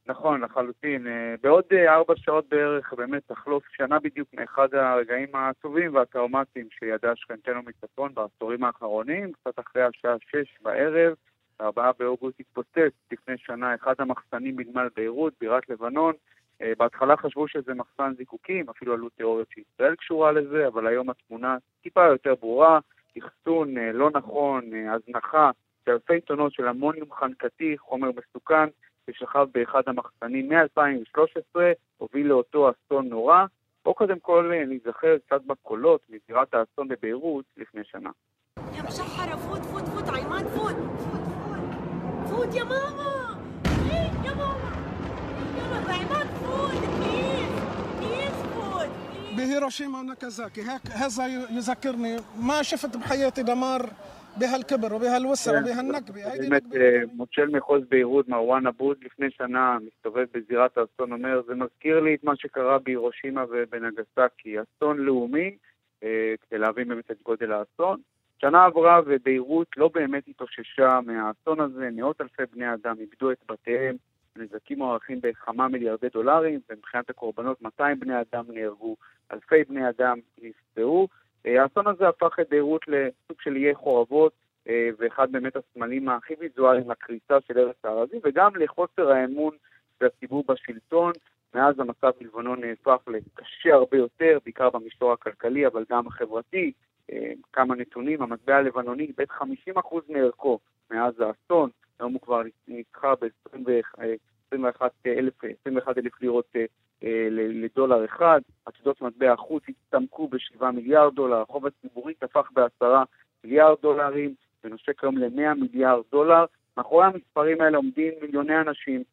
Speaker 18: נכון, לחלוטין. בעוד ארבע שעות בערך באמת תחלוף שנה בדיוק מאחד הרגעים הטובים והטראומטיים שידעה שכנתנו מצפון בעשורים האחרונים, קצת אחרי השעה שש בערב, 4 באוגוסט התפוצץ לפני שנה אחד המחסנים בנמל ביירות, בירת לבנון. אה, בהתחלה חשבו שזה מחסן זיקוקים, אפילו עלו תיאוריות שישראל קשורה לזה, אבל היום התמונה טיפה יותר ברורה, אחסון אה, לא נכון, אה, הזנחה של אלפי טונות של המוניום חנקתי, חומר מסוכן, ששכב באחד המחסנים מ-2013, הוביל לאותו אסון נורא. בואו קודם כל נזכר קצת בקולות מזירת האסון בביירות לפני שנה.
Speaker 19: המשך חרפות, פות, פות, עימד, פות. عماد فوت بليز بليز فوت
Speaker 20: بهيروشيما وناكازاكي هيك هذا يذكرني ما شفت بحياتي دمار بهالكبر وبهالوسع وبهالنكبه هيدي
Speaker 18: באמת אה, מושל מחוז ביירות, מרואן אבוד, לפני שנה מסתובב בזירת האסון, אומר, זה מזכיר לי את מה שקרה בהירושימה ובנגסקי, אסון לאומי, אה, כדי להבין באמת את גודל האסון. שנה עברה וביירות לא באמת התאוששה מהאסון הזה, מאות אלפי בני אדם איבדו את בתיהם, נזקים מוערכים בכמה מיליארדי דולרים, ומבחינת הקורבנות 200 בני אדם נהרגו, אלפי בני אדם נפצעו. אה, האסון הזה הפך את ביירות לסוג של איי חורבות, אה, ואחד באמת הסמלים הכי ויזואליים לקריסה של ארץ הארזי, וגם לחוסר האמון של בשלטון. מאז המצב בלבנון נהפך לקשה הרבה יותר, בעיקר במישור הכלכלי, אבל גם החברתי. אה, כמה נתונים, המטבע הלבנוני איבד 50% מערכו מאז האסון, היום הוא כבר נסחר ב-21 אלף לירות אה, אה, ל- לדולר אחד, עתודות מטבע החוץ הצטמקו ב-7 מיליארד דולר, החוב הציבורי תפח ב-10 מיליארד דולרים, ונושק היום ל-100 מיליארד דולר. מאחורי המספרים האלה עומדים מיליוני אנשים,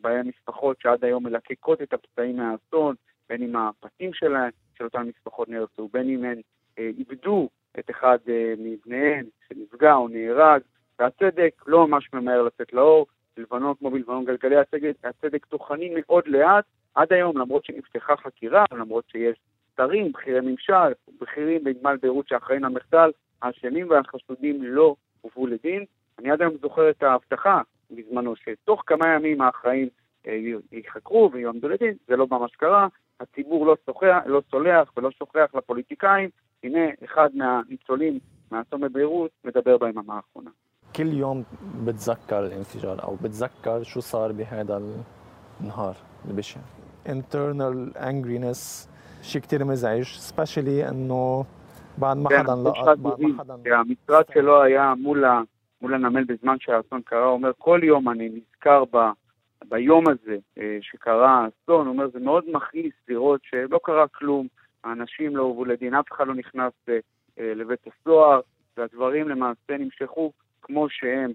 Speaker 18: בהם משפחות שעד היום מלקקות את הפצעים מהאסון, בין אם הפסים שלהם, של אותן משפחות נהרסו, בין אם הן איבדו את אחד אה, מבניהן שנפגע או נהרג, והצדק לא ממש ממהר לצאת לאור. בלבנון כמו בלבנון גלגלי הצדק, הצדק טוחנים מאוד לאט, עד היום למרות שנפתחה חקירה, למרות שיש שרים, בכירי ממשל, בכירים בנמל ביירות שאחראים למחדל, האשמים והחשודים לא הובאו לדין. אני עד היום זוכר את ההבטחה בזמנו שתוך כמה ימים האחראים אה, ייחקרו ויועמדו לדין, זה לא ממש קרה, הציבור לא, סוחח, לא סולח ולא שוכח לפוליטיקאים, הנה אחד מהניצולים מהאסון בביירות מדבר ביממה האחרונה.
Speaker 21: كل يوم بتذكر الانفجار او بتذكر شو صار بهذا النهار البشع internal angriness شيء كتير مزعج especially انه بعد ما
Speaker 18: כן,
Speaker 21: حدا
Speaker 18: יש
Speaker 21: لقط
Speaker 18: לך
Speaker 21: بعد
Speaker 18: דובים,
Speaker 21: ما حدا
Speaker 18: שהמשרד שלו היה מול, ה, מול הנמל בזמן שהאסון קרה, הוא אומר, כל יום אני נזכר ב, ביום הזה אה, שקרה האסון, הוא אומר, זה מאוד מכעיס לראות שלא קרה כלום, האנשים לא הובאו לדין, אף אחד לא נכנס אה, אה, לבית הסוהר, והדברים למעשה נמשכו כמו שהם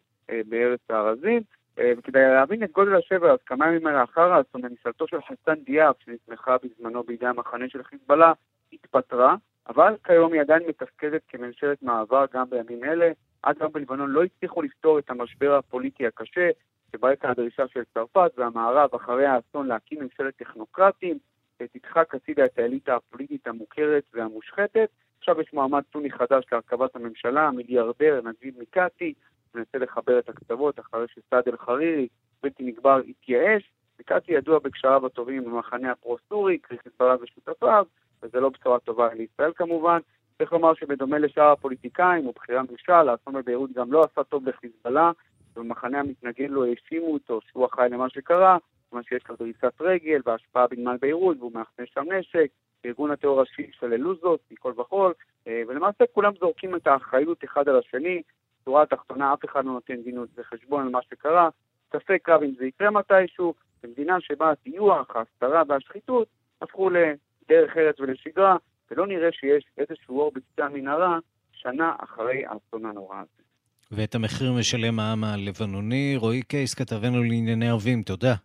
Speaker 18: בארץ הארזים. וכדי להבין את גודל השבר, אז כמה ימים לאחר האסון, ממשלתו של חסן דיאב, שנתמכה בזמנו בידי המחנה של חיזבאללה, התפטרה, אבל כיום היא עדיין מתפקדת כממשלת מעבר גם בימים אלה. עד היום בלבנון לא הצליחו לפתור את המשבר הפוליטי הקשה, הייתה הדרישה של צרפת והמערב אחרי האסון להקים ממשלת טכנוקרטים, שתדחק הצידה את האליטה הפוליטית המוכרת והמושחתת. עכשיו יש מועמד סוני חדש להרכבת הממשלה, מיליארדר נגיד מיקאטי, מנסה לחבר את הקצוות אחרי שסעד אל-חרירי, בלתי נגבר, התייאש. מיקאטי ידוע בקשריו הטובים עם המחנה הפרו-סורי, חיזבאללה ושותפיו, וזה לא בשורה טובה לישראל כמובן. צריך לומר שבדומה לשאר הפוליטיקאים ובכירי הממשל, האסון בביירות גם לא עשה טוב לחיזבאללה. במחנה המתנגד לו האשימו אותו שהוא אחראי למה שקרה, כיוון שיש לו דריסת רגל והשפעה בנמל ביירות והוא מאחסן שם נשק, ארגון הטרור השיעי שללו זאת מכל וכול, אה, ולמעשה כולם זורקים את האחריות אחד על השני, בשורה התחתונה אף אחד לא נותן דין וחשבון על מה שקרה, ספק רב אם זה יקרה מתישהו, במדינה שבה הטיוח, ההסתרה והשחיתות הפכו לדרך ארץ ולשגרה, ולא נראה שיש איזשהו אור בקצה המנהרה שנה אחרי האסון הנורא הזה.
Speaker 2: ואת המחיר משלם העם הלבנוני. רועי קייס, כתבנו לענייני ערבים, תודה.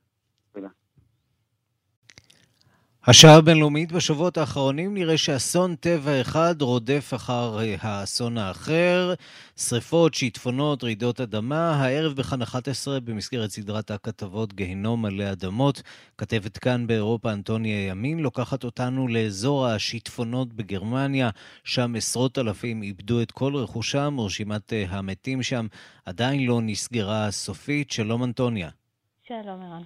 Speaker 2: השעה הבינלאומית בשבועות האחרונים נראה שאסון טבע אחד רודף אחר האסון האחר. שריפות, שיטפונות, רעידות אדמה. הערב בכאן 11 במסגרת סדרת הכתבות גיהנום מלא אדמות. כתבת כאן באירופה אנטוניה ימין לוקחת אותנו לאזור השיטפונות בגרמניה. שם עשרות אלפים איבדו את כל רכושם. רשימת אה, המתים שם עדיין לא נסגרה סופית. שלום אנטוניה.
Speaker 22: שלום, ערן.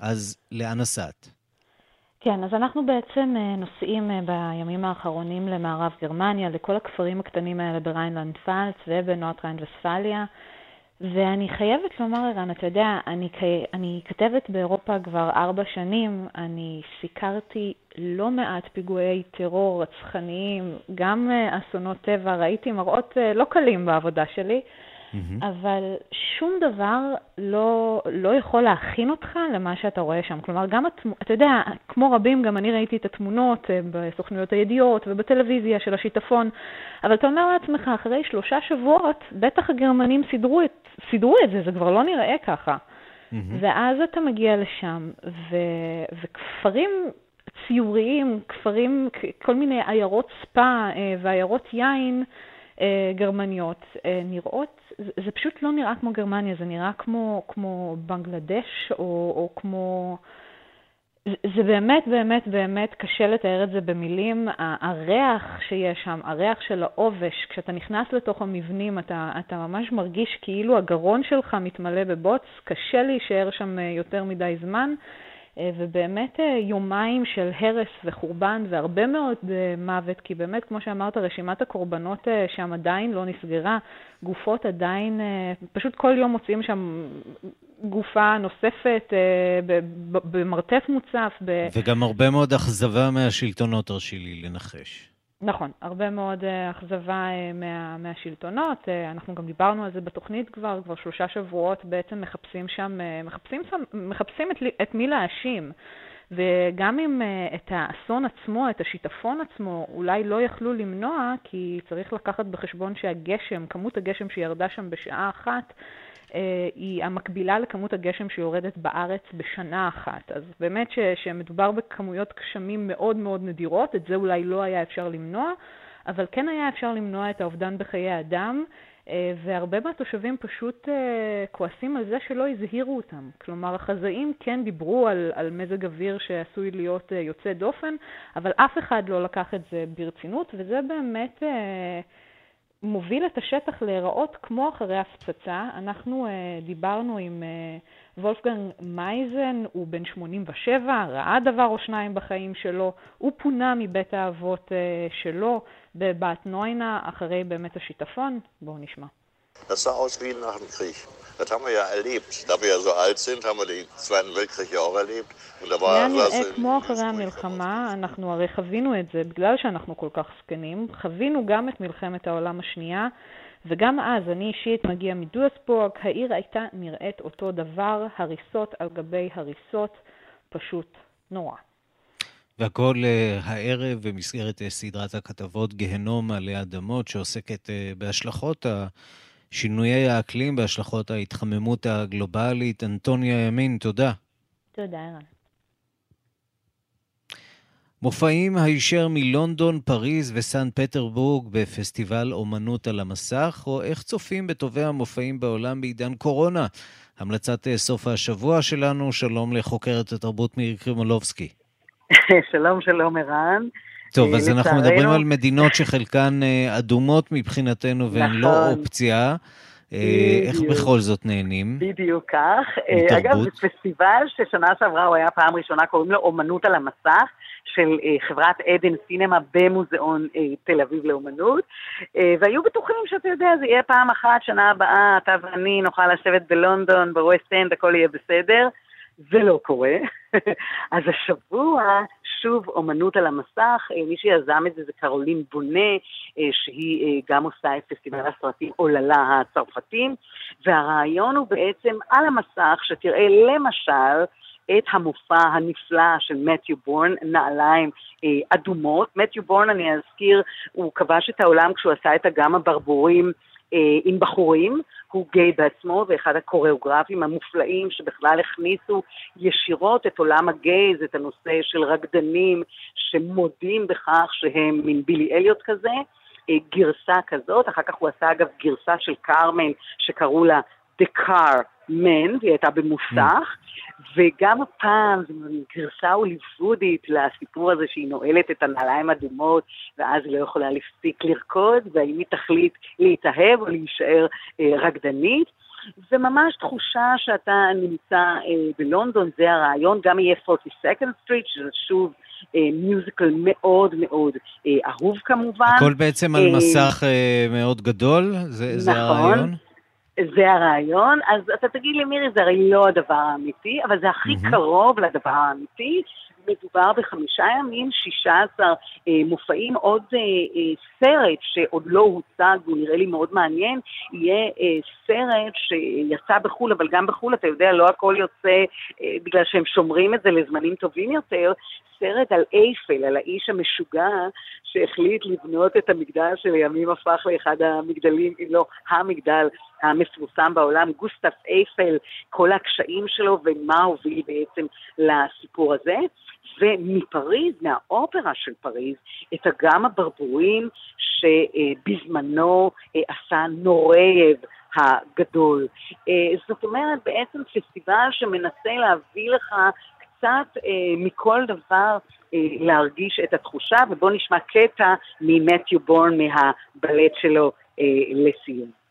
Speaker 2: אז לאן נסעת?
Speaker 22: כן, אז אנחנו בעצם אה, נוסעים אה, בימים האחרונים למערב גרמניה, לכל הכפרים הקטנים האלה בריינלנד פלץ ובנורד ריין וסטפאליה. ואני חייבת לומר, ערן, אתה יודע, אני, אני כתבת באירופה כבר ארבע שנים, אני סיקרתי לא מעט פיגועי טרור רצחניים, גם אה, אסונות טבע, ראיתי מראות לא קלים בעבודה שלי, אבל שום דבר לא, לא יכול להכין אותך למה שאתה רואה שם. כלומר, גם, התמו, אתה יודע, כמו רבים, גם אני ראיתי את התמונות אה, בסוכנויות הידיעות ובטלוויזיה של השיטפון, אבל אתה אומר לעצמך, אחרי שלושה שבועות, בטח הגרמנים סידרו את, סידרו את זה, זה כבר לא נראה ככה. ואז אתה מגיע לשם, ו, וכפרים ציוריים, כפרים, כל מיני עיירות ספא אה, ועיירות יין אה, גרמניות נראות, זה, פשוט לא נראה כמו גרמניה, זה נראה כמו, כמו בנגלדש או, או כמו... זה- באמת, באמת, באמת קשה לתאר את זה במילים. הריח שיש שם, הריח של העובש, כשאתה נכנס לתוך המבנים, אתה, אתה ממש מרגיש כאילו הגרון שלך מתמלא בבוץ, קשה להישאר שם אה, יותר מדי זמן. אה, ובאמת אה, יומיים של הרס וחורבן והרבה מאוד אה, מוות, כי באמת, כמו שאמרת, רשימת הקורבנות שם עדיין לא נסגרה, גופות עדיין, פשוט כל יום מוצאים שם גופה נוספת במרתף מוצף. ב-
Speaker 2: וגם הרבה מאוד אכזבה מהשלטונות, הרשי לי לנחש.
Speaker 22: נכון, הרבה מאוד אה, אכזבה אה, מה, מהשלטונות. אה, אנחנו גם דיברנו על זה בתוכנית כבר, כבר שלושה שבועות בעצם מחפשים שם, מחפשים, שם, מחפשים את, את מי להאשים. וגם אם את האסון עצמו, את השיטפון עצמו, אולי לא יכלו למנוע, כי צריך לקחת בחשבון שהגשם, כמות הגשם שירדה שם בשעה אחת, היא המקבילה לכמות הגשם שיורדת בארץ בשנה אחת. אז באמת ש, שמדובר בכמויות גשמים מאוד מאוד נדירות, את זה אולי לא היה אפשר למנוע, אבל כן היה אפשר למנוע את האובדן בחיי אדם, אה, והרבה מהתושבים פשוט אה, כועסים על זה שלא הזהירו אותם. כלומר, החזאים כן דיברו על, על מזג אוויר שעשוי להיות אה, יוצא דופן, אבל אף אחד לא לקח את זה ברצינות, וזה באמת... מוביל את השטח להיראות כמו אחרי הפצצה. אנחנו uh, דיברנו עם uh, וולפגנג מייזן, הוא בן 87, ראה דבר או שניים בחיים שלו, הוא פונה מבית האבות uh, שלו בבת נוינה אחרי באמת השיטפון. בואו נשמע.
Speaker 23: Das haben wir ja erlebt. Da wir ja so alt sind, haben wir den Zweiten Weltkrieg ja auch erlebt.
Speaker 22: נראה
Speaker 23: es
Speaker 22: כמו אחרי המלחמה, אנחנו הרי חווינו את זה בגלל שאנחנו כל כך זקנים, חווינו גם את מלחמת העולם השנייה, וגם אז, אני אישית מגיע מדואסבורג, העיר הייתה נראית אותו דבר, הריסות על גבי הריסות, פשוט נורא.
Speaker 2: והכל אה, הערב במסגרת אה, סדרת הכתבות גיהנום עלי אדמות, שעוסקת אה, בהשלכות ה- שינויי האקלים, בהשלכות ההתחממות הגלובלית. אנטוניה ימין, תודה.
Speaker 22: תודה, ערן.
Speaker 2: מופעים הישר מלונדון, פריז וסן פטרבורג בפסטיבל אומנות על המסך, או איך צופים בטובי המופעים בעולם בעידן קורונה. המלצת אה, סוף השבוע שלנו, שלום לחוקרת התרבות מירי קרימולובסקי. (laughs)
Speaker 24: שלום, שלום, ערן.
Speaker 2: טוב, אז
Speaker 24: אה,
Speaker 2: אנחנו
Speaker 24: לצערנו-
Speaker 2: מדברים על מדינות שחלקן אה, אדומות מבחינתנו והן לא
Speaker 24: ממש
Speaker 2: אופציה. אה, איך. בכל זאת נהנים?
Speaker 24: בדיוק כך. אה, אגב, זה פסטיבל ששנה שעברה הוא היה פעם ראשונה, קוראים לו אומנות על המסך, של חברת עדן סינמה במוזיאון תל אביב לאומנות, והיו בטוחים שאתה יודע, זה יהיה פעם אחת, שנה הבאה, אתה ואני נוכל לשבת בלונדון, בווסט אנד, הכל יהיה בסדר. זה לא קורה. (laughs) אז השבוע, שוב, אומנות על המסך, אה, מי שיזם את זה זה קרולין בונה, אה, שהיא אה, גם עושה את פסטיבל הסרטים עוללה הצרפתים, והרעיון הוא בעצם על המסך שתראה למשל את המופע הנפלא של מתיו בורן, נעליים אדומות. מתיו בורן, אני אזכיר, הוא כבש את העולם כשהוא עשה את אגם הברבורים עם בחורים, הוא גיי בעצמו ואחד הקוריאוגרפים המופלאים שבכלל הכניסו ישירות את עולם הגייז, את הנושא של רקדנים שמודים בכך שהם מין בילי אליוט כזה, אה, גרסה כזאת, אחר כך הוא עשה אגב גרסה של קרמן שקראו לה The Car Man, והיא הייתה במוסך, וגם הפעם זו גרסה הוליוודית לסיפור הזה שהיא נועלת את הנעליים האדומות, ואז היא לא יכולה להפסיק לרקוד, והאם היא תחליט להתאהב או להישאר אה, רקדנית. זה ממש תחושה שאתה נמצא אה, בלונדון, זה הרעיון, גם יהיה 42nd Street, שזה שוב אה, מיוזיקל מאוד מאוד אה, אהוב כמובן.
Speaker 2: הכל בעצם על
Speaker 24: אה,
Speaker 2: מסך אה, מאוד גדול? זה זה
Speaker 24: נכון.
Speaker 2: הרעיון?
Speaker 24: זה הרעיון, אז אתה תגיד לי, מירי, זה הרי לא הדבר האמיתי, אבל זה הכי
Speaker 2: מהמם.
Speaker 24: קרוב לדבר האמיתי. מדובר בחמישה ימים, 16 אה, מופעים, עוד אה, אה, סרט שעוד לא הוצג, הוא נראה לי מאוד מעניין, יהיה אה, סרט שיצא בחו"ל, אבל גם בחו"ל, אתה יודע, לא הכל יוצא אה, בגלל שהם שומרים את זה לזמנים טובים יותר, סרט על אייפל, על האיש המשוגע שהחליט לבנות את המגדל שלימים הפך לאחד המגדלים, אם לא המגדל המפורסם בעולם, גוסטף אייפל, כל הקשיים שלו ומה הוביל בעצם לסיפור הזה. ומפריז, מהאופרה של פריז, את אגם הברבורים שבזמנו אה, עשה נורייב הגדול. אה, זאת אומרת, בעצם פסטיבל שמנסה להביא לך קצת אה, מכל דבר להרגיש את התחושה, ובואו נשמע קטע ממתיו בורן מהבלט שלו לסיום.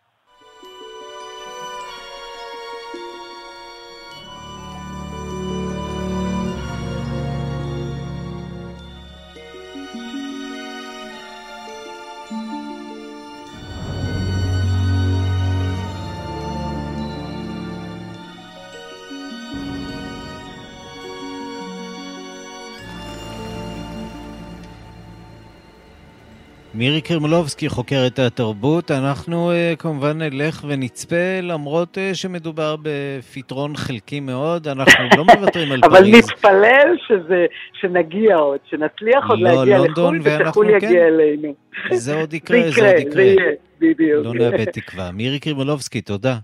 Speaker 2: מירי קרמלובסקי, חוקרת התרבות, אנחנו uh, כמובן נלך ונצפה, למרות uh, שמדובר בפתרון חלקי מאוד, אנחנו לא מוותרים על
Speaker 24: אבל
Speaker 2: פריז.
Speaker 24: נתפלל שזה, שנגיע עוד, שנצליח עוד
Speaker 2: לא,
Speaker 24: להגיע לחו"ל ושחו"ל
Speaker 2: כן.
Speaker 24: יגיע אלינו.
Speaker 2: זה עוד יקרה,
Speaker 24: זה
Speaker 2: זה עוד
Speaker 24: יקרה,
Speaker 2: יקרה.
Speaker 24: זה יהיה, בדיוק.
Speaker 2: לא נאבד תקווה. מירי קרמלובסקי, תודה.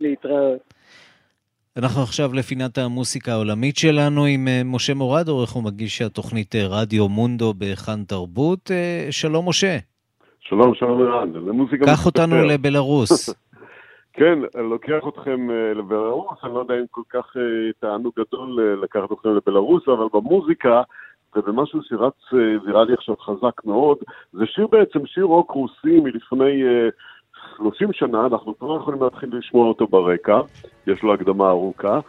Speaker 24: להתראות.
Speaker 2: אנחנו עכשיו לפינת המוסיקה העולמית שלנו עם אה, משה מורד, עורך ומגיש התוכנית אה, רדיו מונדו בהיכן תרבות. אה, שלום משה,
Speaker 25: שלום, שלום ערן, זה מוזיקה
Speaker 2: קח אותנו. לבלארוס. (laughs)
Speaker 25: כן, אני לוקח אתכם לבלארוס, אני לא יודע אם כל כך תענוג גדול לקחת אתכם לבלארוס, אבל במוזיקה, ובמשהו שרץ ויראלי עכשיו חזק מאוד, זה שיר בעצם, שיר רוק רוסי מלפני 30 שנה, אנחנו כבר יכולים להתחיל לשמוע אותו ברקע, יש לו הקדמה ארוכה,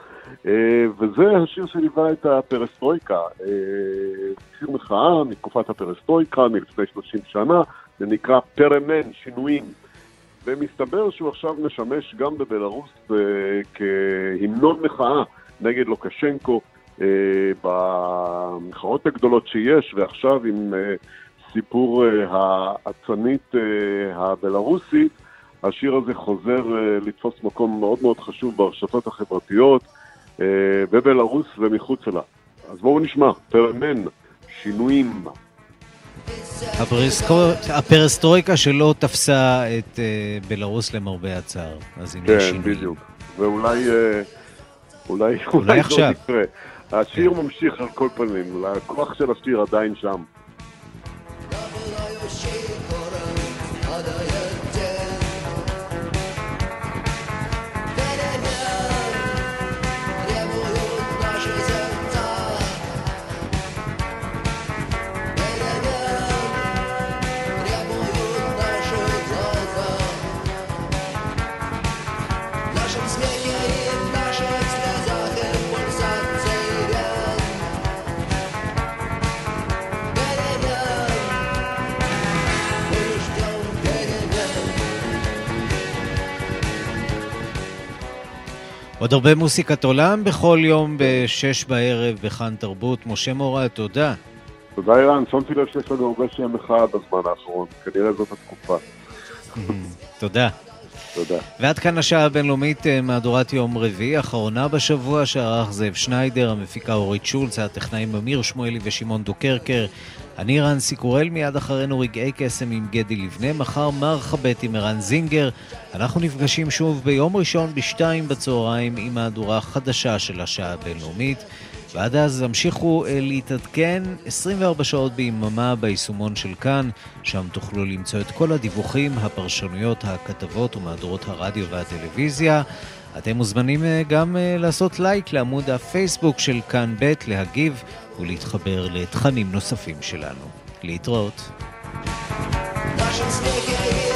Speaker 25: אה, וזה השיר שליווה את הפרסטרויקה, אה, שיר מחאה מתקופת הפרסטרויקה מלפני 30 שנה, זה נקרא פרמן, שינויים. ומסתבר שהוא עכשיו משמש גם בבלארוס אה, כהמנון מחאה נגד לוקשנקו אה, במחאות הגדולות שיש, ועכשיו עם אה, סיפור אה, האצנית אה, הבלארוסית, השיר הזה חוזר אה, לתפוס מקום מאוד מאוד חשוב ברשתות החברתיות אה, בבלארוס ומחוצה לה. אז בואו נשמע, פרמן, שינויים.
Speaker 2: הפרסטרויקה שלא תפסה את אה, בלארוס למרבה הצער. אז אם יש
Speaker 25: כן. בדיוק. ואולי אולי,
Speaker 2: אולי עכשיו.
Speaker 25: יקרה. השיר ממשיך על כל פנים, הכוח של השיר עדיין שם.
Speaker 2: עוד הרבה מוסיקת עולם בכל יום בשש בערב בכאן תרבות. משה מורה, תודה.
Speaker 25: תודה אירן, שמתי לב שיש לנו הרבה שם אחד בזמן האחרון, כנראה זאת התקופה.
Speaker 2: תודה.
Speaker 25: תודה.
Speaker 2: ועד כאן השעה הבינלאומית, אה, מהדורת יום רביעי, אחרונה בשבוע, שערך זאב שניידר, המפיקה אורית שולץ, הטכנאים אמיר שמואלי ושמעון דוקרקר. אני רנסי קורל, מיד אחרינו רגעי קסם עם גדי לבנה, מחר מרחבת עם ערן זינגר. אנחנו נפגשים שוב ביום ראשון בשתיים בצהריים עם מהדורה חדשה של השעה הבינלאומית. ועד אז המשיכו אה, להתעדכן 24 שעות ביממה ביישומון של כאן, שם תוכלו למצוא את כל הדיווחים, הפרשנויות, הכתבות ומהדורות הרדיו והטלוויזיה. אתם מוזמנים אה, גם אה, לעשות לייק לעמוד הפייסבוק של כאן ב', להגיב ולהתחבר לתכנים נוספים שלנו. להתראות.
Speaker 26: Russian yeah.